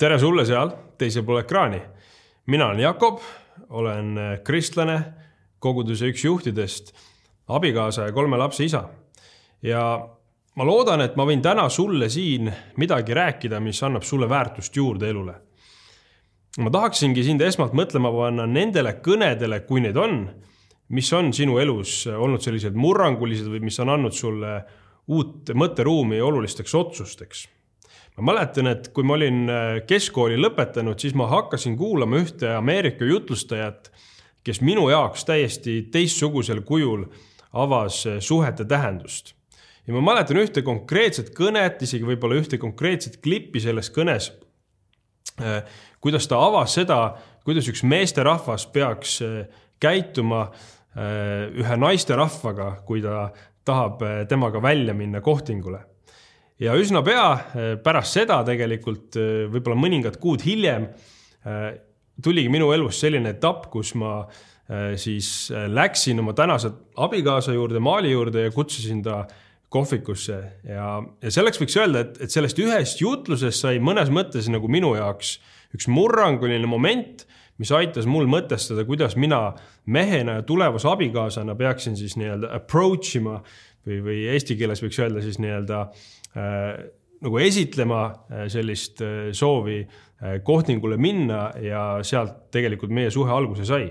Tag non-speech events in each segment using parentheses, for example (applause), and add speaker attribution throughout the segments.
Speaker 1: tere sulle seal teisel pool ekraani. mina olen Jakob, olen kristlane, koguduse üks juhtidest, abikaasa ja kolme lapse isa. ja ma loodan, et ma võin täna sulle siin midagi rääkida, mis annab sulle väärtust juurde elule. ma tahaksingi sind esmalt mõtlema panna nendele kõnedele, kui neid on, mis on sinu elus olnud sellised murrangulised või mis on andnud sulle uut mõtteruumi olulisteks otsusteks ma mäletan, et kui ma olin äh, keskkooli lõpetanud, siis ma hakkasin kuulama ühte Ameerika jutlustajat, kes minu jaoks täiesti teistsugusel kujul avas äh, suhete tähendust. ja ma mäletan ühte konkreetset kõnet, isegi võib-olla ühte konkreetset klippi selles kõnes, äh, kuidas ta avas seda, kuidas üks meesterahvas peaks käituma ühe naisterahvaga, kui ta tahab temaga välja minna kohtingule ja üsna pea eh, pärast seda tegelikult eh, võib-olla mõningad kuud hiljem eh, tuligi minu elus selline etapp, kus ma siis läksin oma tänase abikaasa juurde, Maali juurde ja kutsusin ta kohvikusse. Ja, ja selleks võiks öelda, et, et sellest ühest jutlusest sai mõnes mõttes nagu minu jaoks üks murranguline moment, mis aitas mul mõtestada, kuidas mina mehena ja tulevase abikaasana peaksin siis nii-öelda approach ima või, või eesti keeles võiks öelda siis nii-öelda äh, nagu esitlema äh, sellist äh, soovi kohtingule minna ja sealt tegelikult meie suhe alguse sai.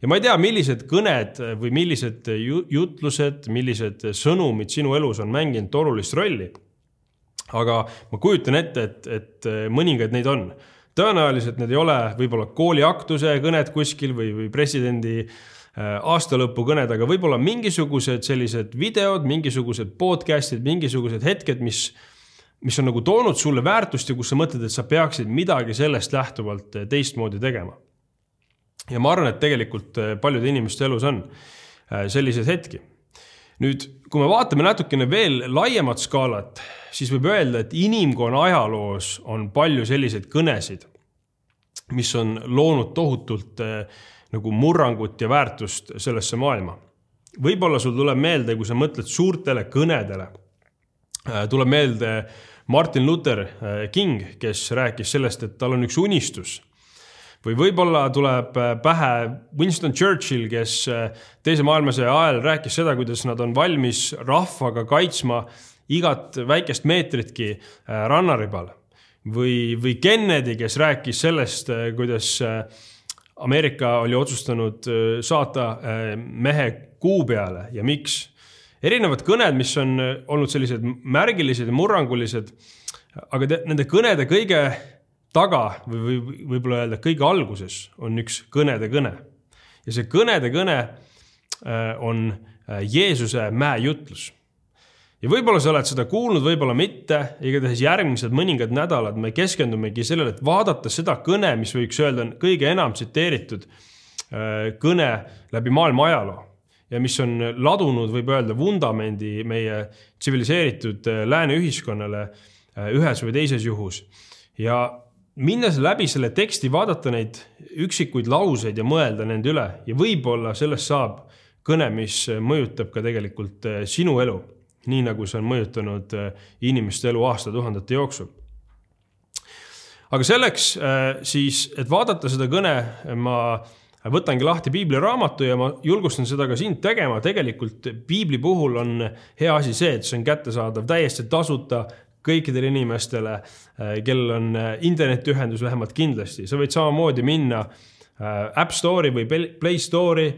Speaker 1: ja ma ei tea, millised kõned või millised jutlused, millised sõnumid sinu elus on mänginud olulist rolli. aga ma kujutan ette, et, et mõningaid neid on tõenäoliselt need ei ole võib-olla kooliaktuse kõned kuskil või, või presidendi äh, Äh, aastalõpukõned, aga võib-olla mingisugused sellised videod, mingisugused podcast'id, mingisugused hetked, mis, mis on nagu toonud sulle väärtust ja kus sa mõtled, et sa peaksid midagi sellest lähtuvalt äh, teistmoodi tegema. ja ma arvan, et tegelikult äh, paljude inimeste elus on selliseid hetki. nüüd, kui me vaatame natukene veel laiemat skaalat, siis võib öelda, et inimkonna ajaloos on palju selliseid kõnesid, mis on loonud tohutult nagu murrangut ja väärtust sellesse maailma. võib-olla sul tuleb meelde, kui sa mõtled suurtele kõnedele, äh, tuleb meelde Martin Luther äh, King, kes rääkis sellest, et tal on üks unistus või võib-olla tuleb äh, pähe Winston Churchill, kes teise maailmasõja ajal rääkis seda, kuidas nad on valmis rahvaga kaitsma igat väikest meetritki rannaribal. või, või Kennedy, kes rääkis sellest, kuidas Ameerika oli otsustanud äh, saata äh, mehe kuu peale ja miks. erinevad kõned, mis on äh, olnud sellised märgilised ja murrangulised, aga te, nende kõnede kõige taga või, või võib-olla öelda kõige alguses on üks kõnede kõne. ja see kõnede kõne on Jeesuse mäejutlus ja võib-olla sa oled seda kuulnud, võib-olla mitte, igatahes järgmised mõningad nädalad me keskendumegi sellele, et vaadata seda kõne, mis võiks öelda on kõige enam tsiteeritud äh, kõne läbi maailma ajaloo. Ja mis on ladunud, võib öelda, vundamendi meie tsiviliseeritud äh, lääne ühiskonnale äh, ühes või teises juhus. ja minnes läbi selle teksti, vaadata neid üksikuid lauseid ja mõelda nende üle. Ja võib-olla sellest saab kõne, mis mõjutab ka tegelikult sinu elu nii nagu see on mõjutanud äh, inimeste elu aastatuhandete jooksul. aga selleks äh, siis, et vaadata seda kõne, ma võtangi lahti piibliraamatu ja ma julgustan seda ka sind tegema. tegelikult piibli puhul on hea asi see, et see on kättesaadav täiesti tasuta kõikidele inimestele, äh, kellel on internetiühendus vähemalt kindlasti. sa võid samamoodi minna App Store'i või Play Store'i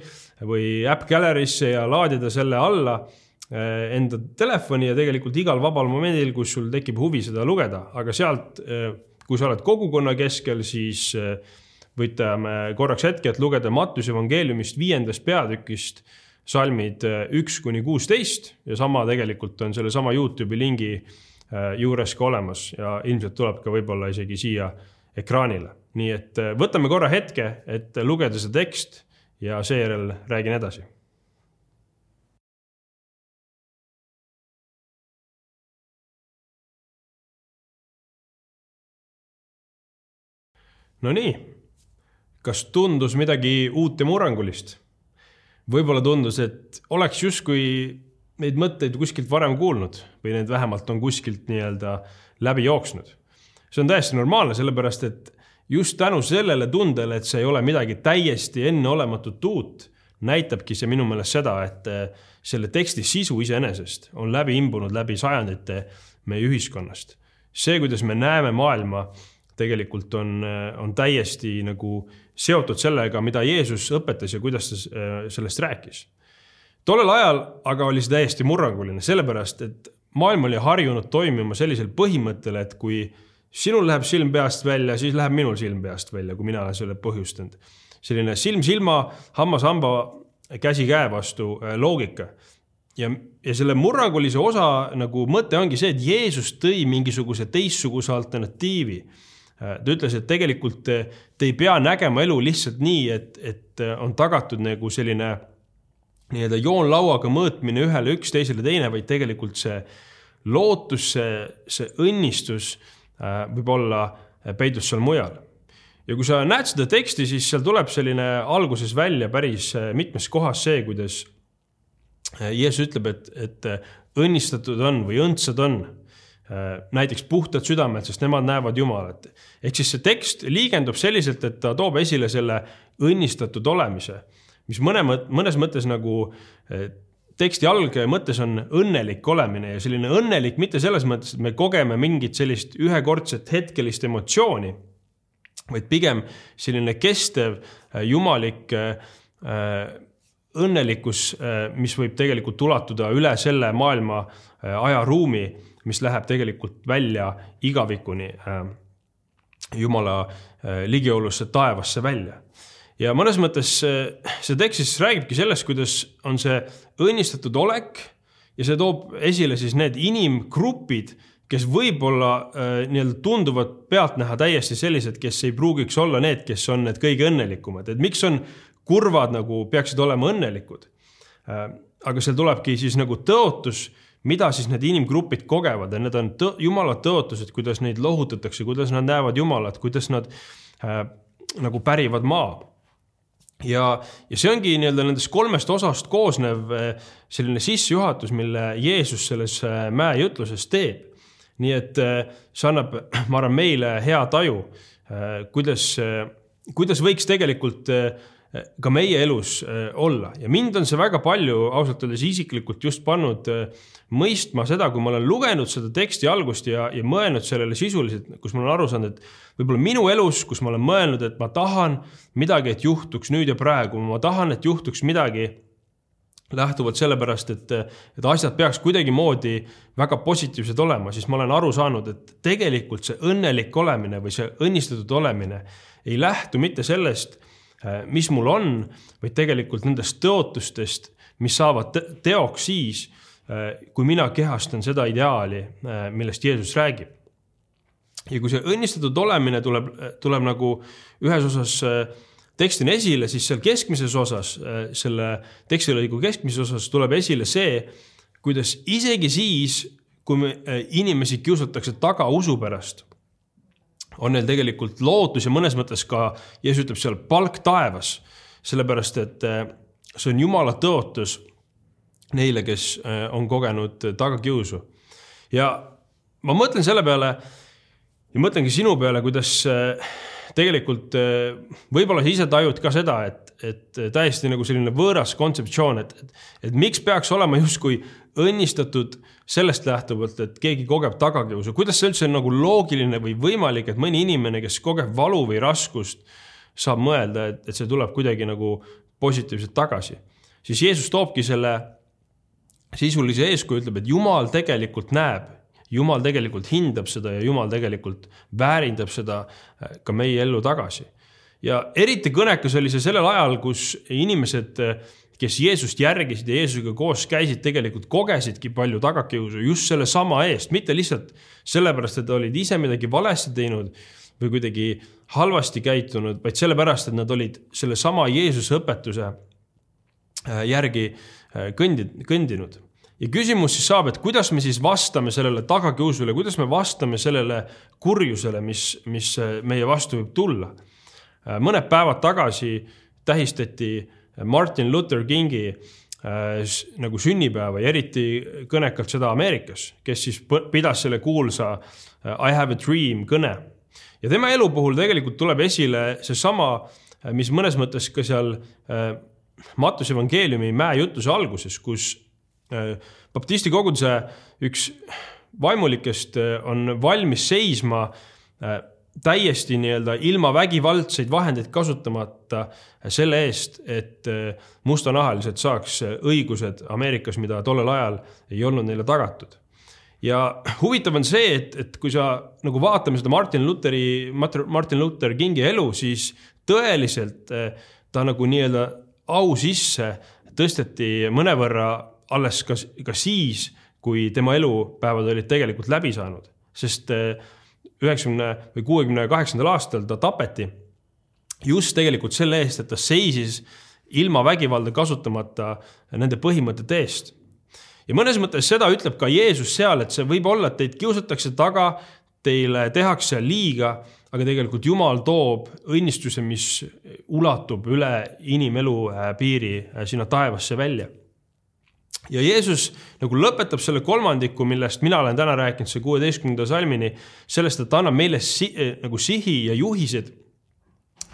Speaker 1: või App Gallery'sse ja laadida selle alla enda telefoni ja tegelikult igal vabal momendil, kus sul tekib huvi seda lugeda, aga sealt, äh, kui sa oled kogukonna keskel, siis äh, võtame korraks hetke, et lugeda Mattuse evangeeliumist viiendast peatükist salmid üks kuni kuusteist ja sama tegelikult on sellesama Youtube'i lingi juures ka olemas ja ilmselt tuleb ka võib-olla isegi siia ekraanile. nii et võtame korra hetke, et lugeda see tekst ja seejärel räägin edasi Nonii, kas tundus midagi uut ja murrangulist? võib-olla tundus, et oleks justkui neid mõtteid kuskilt varem kuulnud või need vähemalt on kuskilt nii-öelda läbi jooksnud. see on täiesti normaalne, sellepärast et just tänu sellele tundele, et see ei ole midagi täiesti enneolematut uut, näitabki see minu meelest seda, et eh, selle teksti sisu iseenesest on läbi imbunud läbi sajandite meie ühiskonnast. see, kuidas me näeme maailma, tegelikult on, on täiesti nagu seotud sellega, mida Jeesus õpetas ja kuidas ta eh, sellest rääkis. tollel ajal aga oli see täiesti murranguline, sellepärast et maailm oli harjunud toimima sellisel põhimõttel, et kui sinul läheb silm peast välja, siis läheb minul silm peast välja, kui mina olen selle põhjustanud. selline silm silma, hammas hamba, käsi käe vastu äh, loogika. ja, ja selle murrangulise osa nagu mõte ongi see, et Jeesus tõi mingisuguse teistsuguse alternatiivi. Äh, ta ütles, et tegelikult te, te ei pea nägema elu lihtsalt nii, et, et äh, on tagatud nagu selline nii-öelda joonlauaga mõõtmine ühele üks, teisele teine, vaid tegelikult see lootus, see, see õnnistus Äh, võib-olla äh, peidus seal mujal. ja kui sa näed seda teksti, siis seal tuleb selline alguses välja päris äh, mitmes kohas see, kuidas Jeesus ütleb, et, et õnnistatud on või õndsad on näiteks puhtad südamed, sest nemad näevad Jumalat. ehk siis see tekst liigendub selliselt, et ta toob esile selle õnnistatud olemise, mis mõne, mõnes mõttes nagu teksti algmõttes on õnnelik olemine ja selline õnnelik mitte selles mõttes, et me kogeme mingit sellist ühekordset hetkelist emotsiooni, vaid pigem selline kestev äh, jumalik äh, äh, õnnelikkus, mis võib tegelikult ulatuda üle selle maailma ajaruumi, mis läheb tegelikult välja igavikuni jumala ligiolusse taevasse välja ja mõnes mõttes see tekst siis räägibki sellest, kuidas on see õnnistatud olek ja see toob esile siis need inimgrupid, kes võib-olla äh, nii-öelda tunduvad pealtnäha täiesti sellised, kes ei pruugiks olla need, kes on need kõige õnnelikumad, et miks on kurvad nagu peaksid olema õnnelikud äh,. aga seal tulebki siis nagu tõotus, mida siis need inimgrupid kogevad ja need on tõ jumala tõotused, kuidas neid lohutatakse, kuidas nad näevad Jumalat, kuidas nad äh, nagu pärivad maa ja, ja see ongi nii-öelda nendest kolmest osast koosnev eh, selline sissejuhatus, mille Jeesus selles eh, mäejutluses teeb. nii et eh, see annab, ma arvan, meile hea taju, kuidas, kuidas võiks tegelikult ka meie elus olla. Ja mind on see väga palju ausalt öeldes isiklikult just pannud mõistma seda, kui ma olen lugenud seda teksti algust ja, ja mõelnud sellele sisuliselt, kus ma olen aru saanud, et võib-olla minu elus, kus ma olen mõelnud, et ma tahan midagi, et juhtuks nüüd ja praegu, ma tahan, et juhtuks midagi lähtuvalt sellepärast, et, et asjad peaks kuidagimoodi väga positiivsed olema, siis ma olen aru saanud, et tegelikult see õnnelik olemine või see õnnistatud olemine ei lähtu mitte sellest, mis mul on, vaid tegelikult nendest tõotustest, mis saavad teoks siis Äh, kui mina kehastan seda ideaali, äh, millest Jeesus räägib. ja kui see õnnistatud olemine tuleb, tuleb nagu ühes osas äh, tekstina esile, siis seal keskmises osas, selle tekstilõigu keskmises osas tuleb esile see, kuidas isegi siis, kui me, inimesi kiusatakse taga usu pärast, on neil tegelikult lootus ja mõnes mõttes ka, Jeesus ütleb seal palk taevas, sellepärast et see on Jumala tõotus neile, kes äh, on kogenud tagakiusu. ja ma mõtlen selle peale ja mõtlengi sinu peale, kuidas äh, tegelikult äh, võib-olla sa ise tajud ka seda, et, et täiesti nagu selline võõras kontseptsioon, et, et, et miks peaks olema justkui õnnistatud sellest lähtuvalt, et keegi kogeb tagakiusu, kuidas see üldse on nagu loogiline või võimalik, et mõni inimene, kes kogeb valu või raskust, saab mõelda, et, et see tuleb kuidagi nagu positiivselt tagasi. siis Jeesus toobki selle sisulise eeskuju ütleb, et Jumal tegelikult näeb, Jumal tegelikult hindab seda ja Jumal tegelikult väärindab seda äh, ka meie ellu tagasi. ja eriti kõnekas oli see sellel ajal, kus inimesed, äh, kes Jeesust järgisid ja Jeesusega koos käisid, tegelikult kogesidki palju tagakiusu just sellesama eest, mitte lihtsalt sellepärast, et olid ise midagi valesti teinud või kuidagi halvasti käitunud, vaid sellepärast, et nad olid sellesama Jeesuse õpetuse äh, järgi kõndid, kõndinud ja küsimus siis saab, et kuidas me siis vastame sellele tagakiusule, kuidas me vastame sellele kurjusele, mis, mis meie vastu võib tulla. mõned päevad tagasi tähistati Martin Luther Kingi nagu sünnipäeva ja eriti kõnekalt seda Ameerikas, kes siis pidas selle kuulsa I have a dream kõne. ja tema elu puhul tegelikult tuleb esile seesama, mis mõnes mõttes ka seal Mattuse evangeeliumi mäejutuse alguses, kus baptisti koguduse üks vaimulikest on valmis seisma täiesti nii-öelda ilma vägivaldseid vahendeid kasutamata selle eest, et äh, mustanahalised saaks õigused Ameerikas, mida tollel ajal ei olnud neile tagatud. ja huvitav on see, et, et kui sa nagu vaatame seda Martin Lutheri, Martin Luther Kingi elu, siis tõeliselt äh, ta nagu nii-öelda au sisse tõsteti mõnevõrra alles ka, ka siis, kui tema elupäevad olid tegelikult läbi saanud, sest äh, üheksakümne või kuuekümne kaheksandal aastal ta tapeti just tegelikult selle eest, et ta seisis ilma vägivalda kasutamata nende põhimõtete eest. ja mõnes mõttes seda ütleb ka Jeesus seal, et see võib olla, et teid kiusatakse taga, teile tehakse liiga, aga tegelikult Jumal toob õnnistuse, mis ulatub üle inimelu äh, piiri äh, sinna taevasse välja ja Jeesus nagu lõpetab selle kolmandiku, millest mina olen täna rääkinud, see kuueteistkümnenda salmini, sellest, et ta annab meile si eh, nagu sihi ja juhised,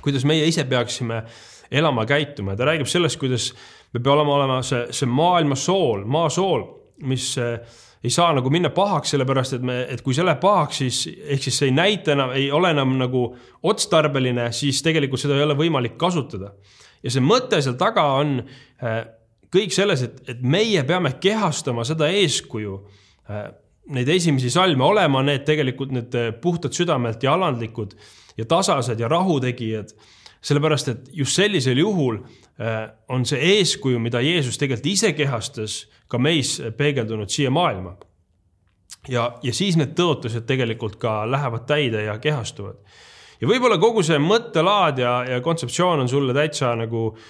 Speaker 1: kuidas meie ise peaksime elama, käituma ja ta räägib sellest, kuidas me peame olema, olema see, see maailma sool, maa sool, mis äh, ei saa nagu minna pahaks, sellepärast et me, et kui see läheb pahaks, siis ehk siis see ei näita enam, ei ole enam nagu otstarbeline, siis tegelikult seda ei ole võimalik kasutada. ja see mõte seal taga on äh, kõik selles, et, et meie peame kehastama seda eeskuju, äh, neid esimesi salme, olema need tegelikult need äh, puhtad südamelt ja alandlikud ja tasased ja rahutegijad. sellepärast, et just sellisel juhul äh, on see eeskuju, mida Jeesus tegelikult ise kehastas, ka meis peegeldunud siia maailma. ja, ja siis need tõotused tegelikult ka lähevad täide ja kehastuvad. ja võib-olla kogu see mõttelaad ja, ja kontseptsioon on sulle täitsa nagu äh,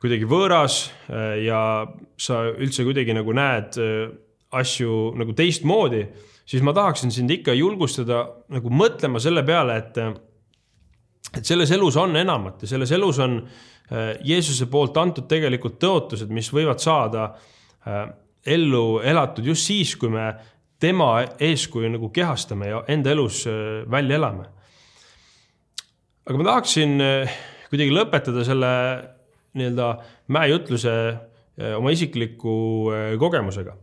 Speaker 1: kuidagi võõras äh, ja sa üldse kuidagi nagu näed äh, asju nagu teistmoodi, siis ma tahaksin sind ikka julgustada nagu mõtlema selle peale, et, et selles elus on enamat ja selles elus on äh, Jeesuse poolt antud tegelikult tõotused, mis võivad saada ellu elatud just siis, kui me tema eeskuju nagu kehastame ja enda elus välja elame. aga ma tahaksin kuidagi lõpetada selle nii-öelda mäejutluse eh, oma isikliku eh, kogemusega.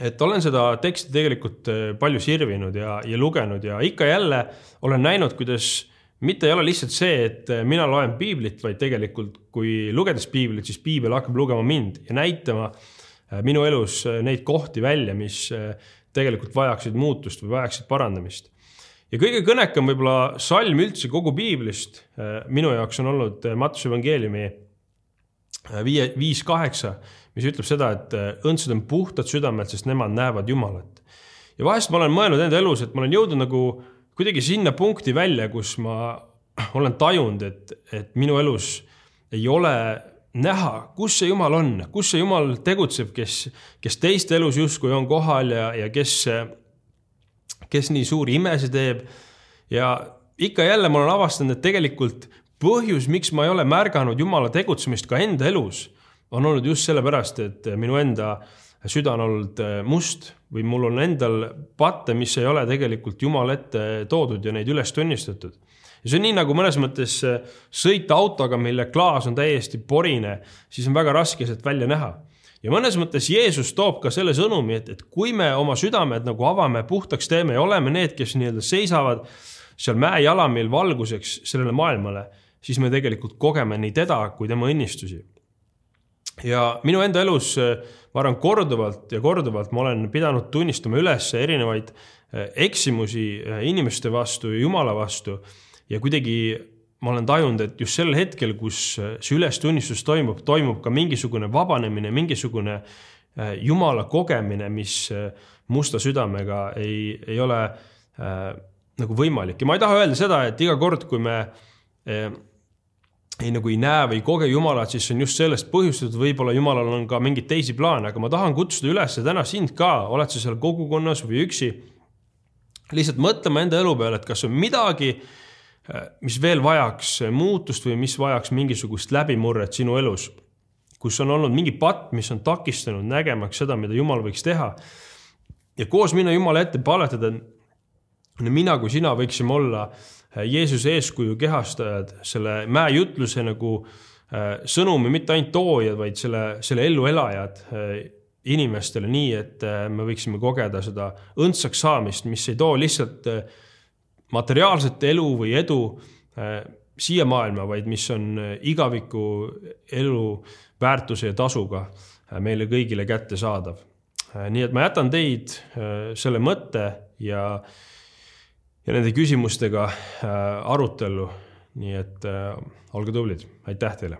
Speaker 1: et olen seda teksti tegelikult eh, palju sirvinud ja, ja lugenud ja ikka jälle olen näinud, kuidas mitte ei ole lihtsalt see, et mina loen piiblit, vaid tegelikult, kui lugedes piiblit, siis piibel hakkab lugema mind ja näitama minu elus neid kohti välja, mis tegelikult vajaksid muutust või vajaksid parandamist ja kõige kõnekam võib-olla salm üldse kogu piiblist äh, minu jaoks on olnud äh, Mattuse evangeeliumi äh, viie, viis kaheksa, mis ütleb seda, et õndsad on puhtad südamelt, sest nemad näevad Jumalat. ja vahest ma olen mõelnud enda elus, et ma olen jõudnud nagu kuidagi sinna punkti välja, kus ma (clears throat) olen tajunud, et, et minu elus ei ole näha, kus see Jumal on, kus see Jumal tegutseb, kes, kes teiste elus justkui on kohal ja, ja kes kes nii suuri imesid teeb. ja ikka jälle ma olen avastanud, et tegelikult põhjus, miks ma ei ole märganud Jumala tegutsemist ka enda elus, on olnud just sellepärast, et minu enda süda on olnud äh, must või mul on endal patte, mis ei ole tegelikult Jumala ette toodud ja neid üles tunnistatud. ja see on nii nagu mõnes mõttes äh, sõita autoga, mille klaas on täiesti porine, siis on väga raske sealt välja näha ja mõnes mõttes Jeesus toob ka selle sõnumi, et, et kui me oma südamed nagu avame, puhtaks teeme ja oleme need, kes nii-öelda seisavad seal mäejalamil valguseks sellele maailmale, siis me tegelikult kogeme nii teda kui tema õnnistusi. ja minu enda elus, ma arvan, korduvalt ja korduvalt ma olen pidanud tunnistama üles erinevaid eh, eksimusi eh, inimeste vastu ja Jumala vastu ja kuidagi ma olen tajunud, et just sel hetkel, kus äh, see ülestunnistus toimub, toimub ka mingisugune vabanemine, mingisugune äh, jumala kogemine, mis äh, musta südamega ei, ei ole äh, nagu võimalik. Ja ma ei taha öelda seda, et iga kord, kui me äh, ei nagu ei näe või ei koge Jumalat, siis on just sellest põhjustatud, võib-olla Jumalal on ka mingeid teisi plaane, aga ma tahan kutsuda üles täna sind ka, oled sa seal kogukonnas või üksi, lihtsalt mõtlema enda elu peale, et kas on midagi äh, mis veel vajaks muutust või mis vajaks mingisugust läbimurret sinu elus. kus on olnud mingi patt, mis on takistanud nägemaks seda, mida Jumal võiks teha. ja koos minna Jumala ette palvetada, et mina kui sina võiksime olla äh, Jeesuse eeskuju kehastajad, selle mäejutluse nagu äh, sõnumi mitte ainult toojad, vaid selle, selle ellu elajad äh, inimestele nii, et me võiksime kogeda seda õndsaks saamist, mis ei too lihtsalt materiaalset elu või edu siia maailma, vaid mis on igaviku elu väärtuse ja tasuga meile kõigile kättesaadav. nii et ma jätan teid selle mõtte ja ja nende küsimustega äh, arutellu. nii et äh, olge tublid, aitäh teile